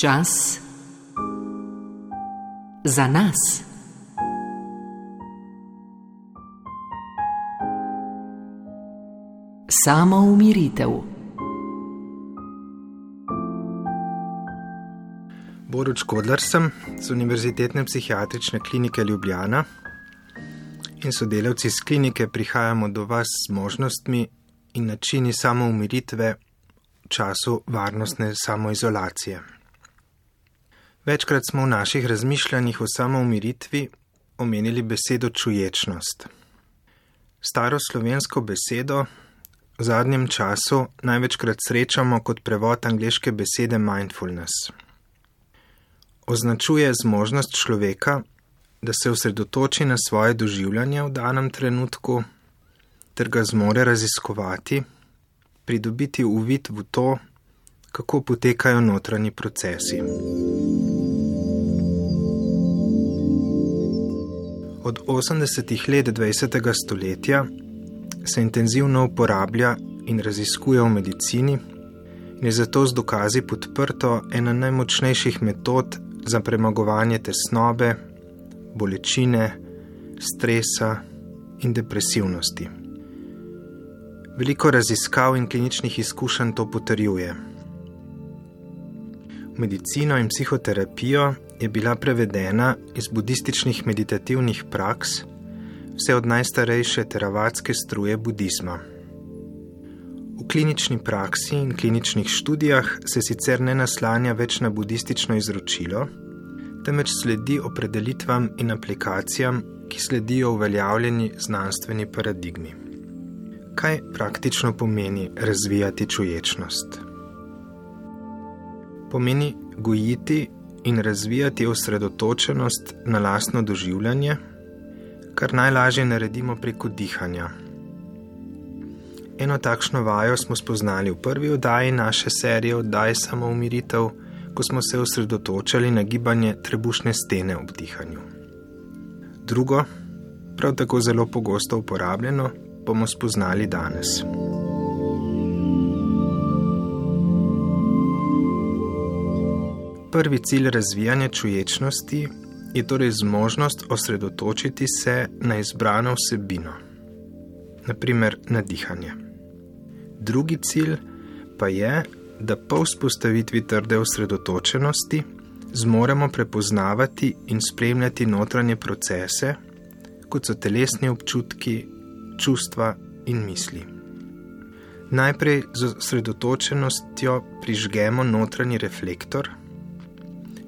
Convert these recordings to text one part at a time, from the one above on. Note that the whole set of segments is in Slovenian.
Čas za nas. Samo umiritev. Boruč Kodlar sem z Univerzitetne psihiatrične klinike Ljubljana in sodelavci iz klinike prihajamo do vas z možnostmi in načini samoumiritve v času varnostne samoizolacije. Večkrat smo v naših razmišljanjih o samoumiritvi omenili besedo čuječnost. Staro slovensko besedo v zadnjem času največkrat srečamo kot prevod angleške besede mindfulness. Označuje zmožnost človeka, da se osredotoči na svoje doživljanje v danem trenutku, ter ga zmore raziskovati, pridobiti uvid v to, kako potekajo notranji procesi. Od 80-ih let 20. stoletja se intenzivno uporablja in raziskuje v medicini in je zato z dokazi podprto ena najmočnejših metod za premagovanje tesnobe, bolečine, stresa in depresivnosti. Veliko raziskav in kliničnih izkušenj to potrjuje. Medicino in psihoterapijo je bila prevedena iz budističnih meditativnih praks, vse od najstarejše teravatske struje budizma. V klinični praksi in kliničnih študijah se sicer ne naslanja več na budistično izročilo, temveč sledi opredelitvam in aplikacijam, ki sledijo uveljavljeni znanstveni paradigmi. Kaj praktično pomeni razvijati čuječnost? Pomeni gojiti in razvijati osredotočenost na lastno doživljanje, kar najlažje naredimo preko dihanja. Eno takšno vajo smo spoznali v prvi oddaji naše serije Oddaj samo umiritev, ko smo se osredotočali na gibanje trebušne stene ob dihanju. Drugo, prav tako zelo pogosto uporabljeno, bomo spoznali danes. Prvi cilj razvijanja čuječnosti je torej zmožnost osredotočiti se na izbrano vsebino, naprimer na dihanje. Drugi cilj pa je, da po vzpostavitvi trde osredotočenosti zmoremo prepoznavati in spremljati notranje procese, kot so telesni občutki, čustva in misli. Najprej z osredotočenostjo prižgemo notranji reflektor,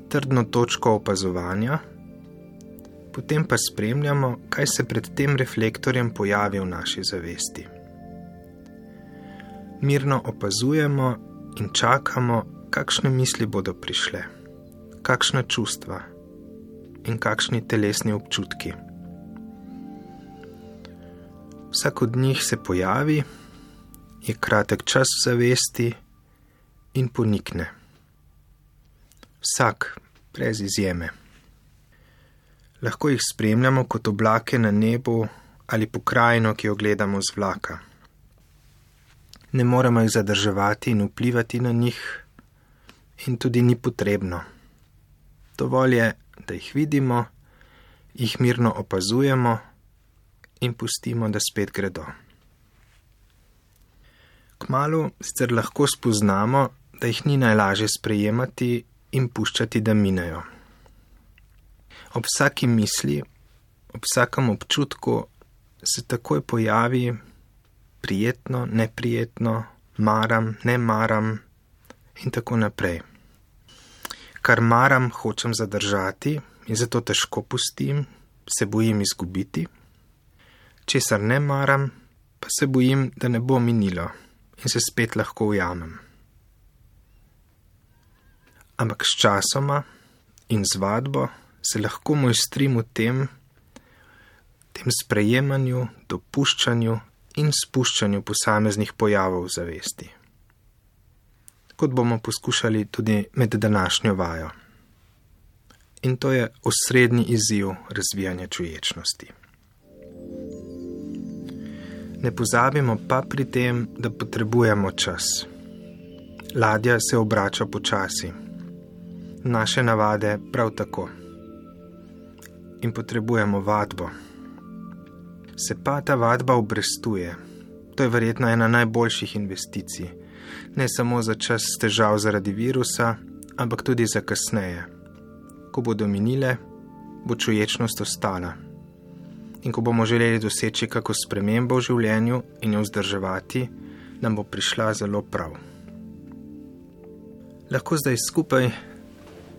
trdno točko opazovanja, potem pa spremljamo, kaj se pred tem reflektorjem pojavi v naši zavesti. Mirno opazujemo in čakamo, kakšne misli bodo prišle, kakšna čustva in kakšni telesni občutki. Vsak od njih se pojavi, je kratek čas v zavesti in ponikne. Vsak, brez izjeme. Lahko jih spremljamo kot oblake na nebu ali pokrajino, ki jo gledamo z vlaka. Ne moremo jih zadrževati in vplivati na njih, in tudi ni potrebno. Dovolj je, da jih vidimo, jih mirno opazujemo in pustimo, da spet gredo. Kmalu sicer lahko spoznamo, da jih ni najlažje sprejemati in puščati, da minejo. Ob vsaki misli, ob vsakem občutku se takoj pojavi prijetno, neprijetno, maram, ne maram in tako naprej. Kar maram, hočem zadržati in zato težko pustim, se bojim izgubiti česar ne maram, pa se bojim, da ne bo minilo in se spet lahko ujamem. Ampak s časoma in z vadbo se lahko mojstrim v tem, tem sprejemanju, dopuščanju in spuščanju posameznih pojavov zavesti. Kot bomo poskušali tudi med današnjo vajo. In to je osrednji izziv razvijanja čuječnosti. Ne pozabimo pa pri tem, da potrebujemo čas. Ladja se obrača počasi. Naše navade prav tako. In potrebujemo vadbo. Se pa ta vadba obrestuje. To je verjetno ena najboljših investicij. Ne samo za čas težav zaradi virusa, ampak tudi za kasneje. Ko bodo minile, bo čuječnost ostala. In ko bomo želeli doseči kako spremembo v življenju in jo vzdrževati, nam bo prišla zelo prav. Lahko zdaj skupaj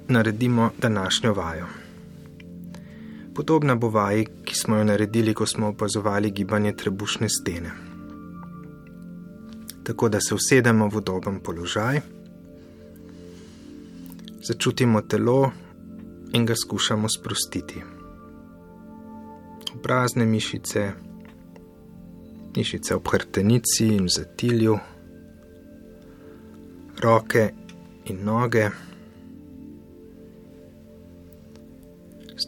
naredimo današnjo vajo. Podobna bo vaji, ki smo jo naredili, ko smo opazovali gibanje trebušne stene. Tako da se usedemo v udoben položaj, začutimo telo in ga skušamo sprostiti. Obrazne mišice, mišice ob hrtenici in zatilju, roke in noge.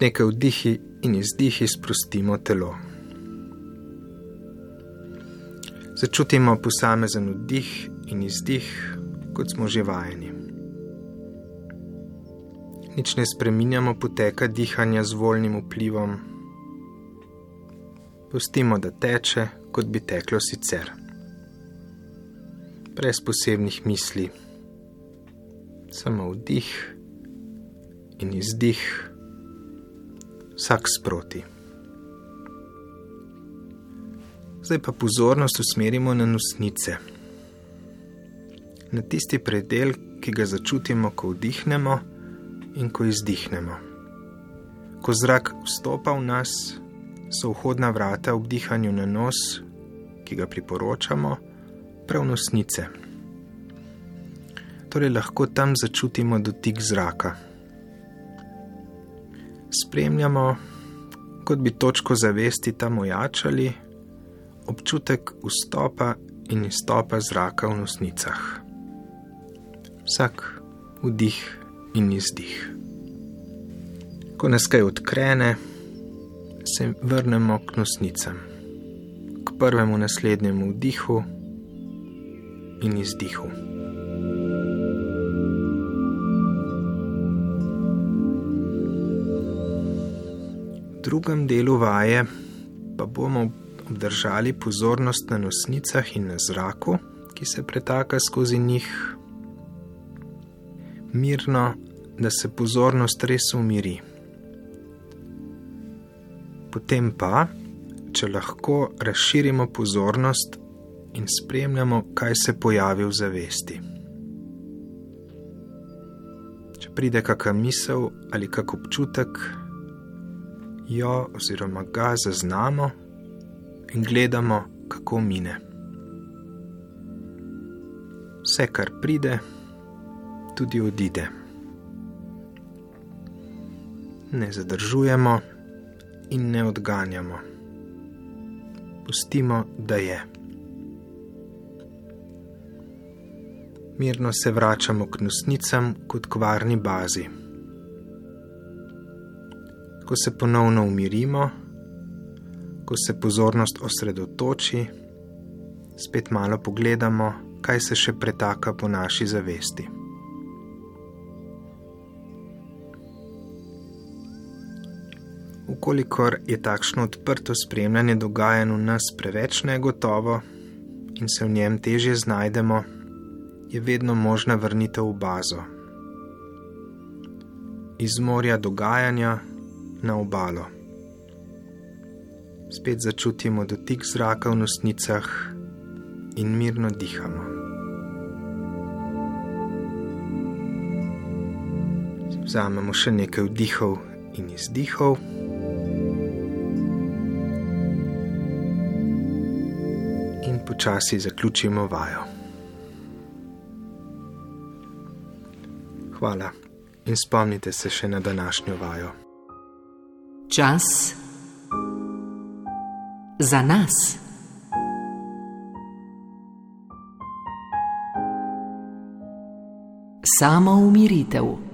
Z nekaj vdihi in izdihi sprostimo telo. Začutimo posamezen vdih in izdih, kot smo že vajeni. Nič ne spreminjamo poteka dihanja z voljnim vplivom. Pustimo, da teče, kot bi teklo sicer. Brez posebnih misli, samo vdih in izdih vsak sproti. Zdaj pa pozornost usmerimo na nosnice, na tisti predel, ki ga začutimo, ko vdihnemo in ko izdihnemo. Ko zrak vstopa v nas, so vhodna vrata ob dihanju na nos, ki ga priporočamo, prav nosnice. Torej lahko tam začutimo dotik zraka spremljamo, kot bi točko zavesti tam ojačali, občutek vstopa in izstopa zraka v nosnicah. Vsak vdih in izdih. Ko nas kaj odkrene, se vrnemo k nosnicam, k prvemu naslednjemu vdihu in izdihu. Drugem delu vaje pa bomo obdržali pozornost na nosnicah in na zraku, ki se pretaka skozi njih, mirno, da se pozornost res umiri. Potem pa, če lahko razširimo pozornost in spremljamo, kaj se pojavi v zavesti. Če pride kakšna misel ali kak občutek, jo oziroma ga zaznamo in gledamo, kako mine. Vse, kar pride, tudi odide. Ne zadržujemo in ne odganjamo. Pustimo, da je. Mirno se vračamo k nosnicam kot k varni bazi ko se ponovno umirimo, ko se pozornost osredotoči, spet malo pogledamo, kaj se še pretaka po naši zavesti. Ukolikor je takšno odprto spremljanje dogajanj v nas preveč negotovo in se v njem težje znajdemo, je vedno možna vrnitev v bazo. Iz morja dogajanja na obalo. Spet začutimo dotik zraka v nosnicah in mirno dihamo. Vzamemo še nekaj vdihov in izdihov. In počasi zaključimo vajo. Hvala in spomnite se še na današnjo vajo. Čas za nas. Samo umiritev.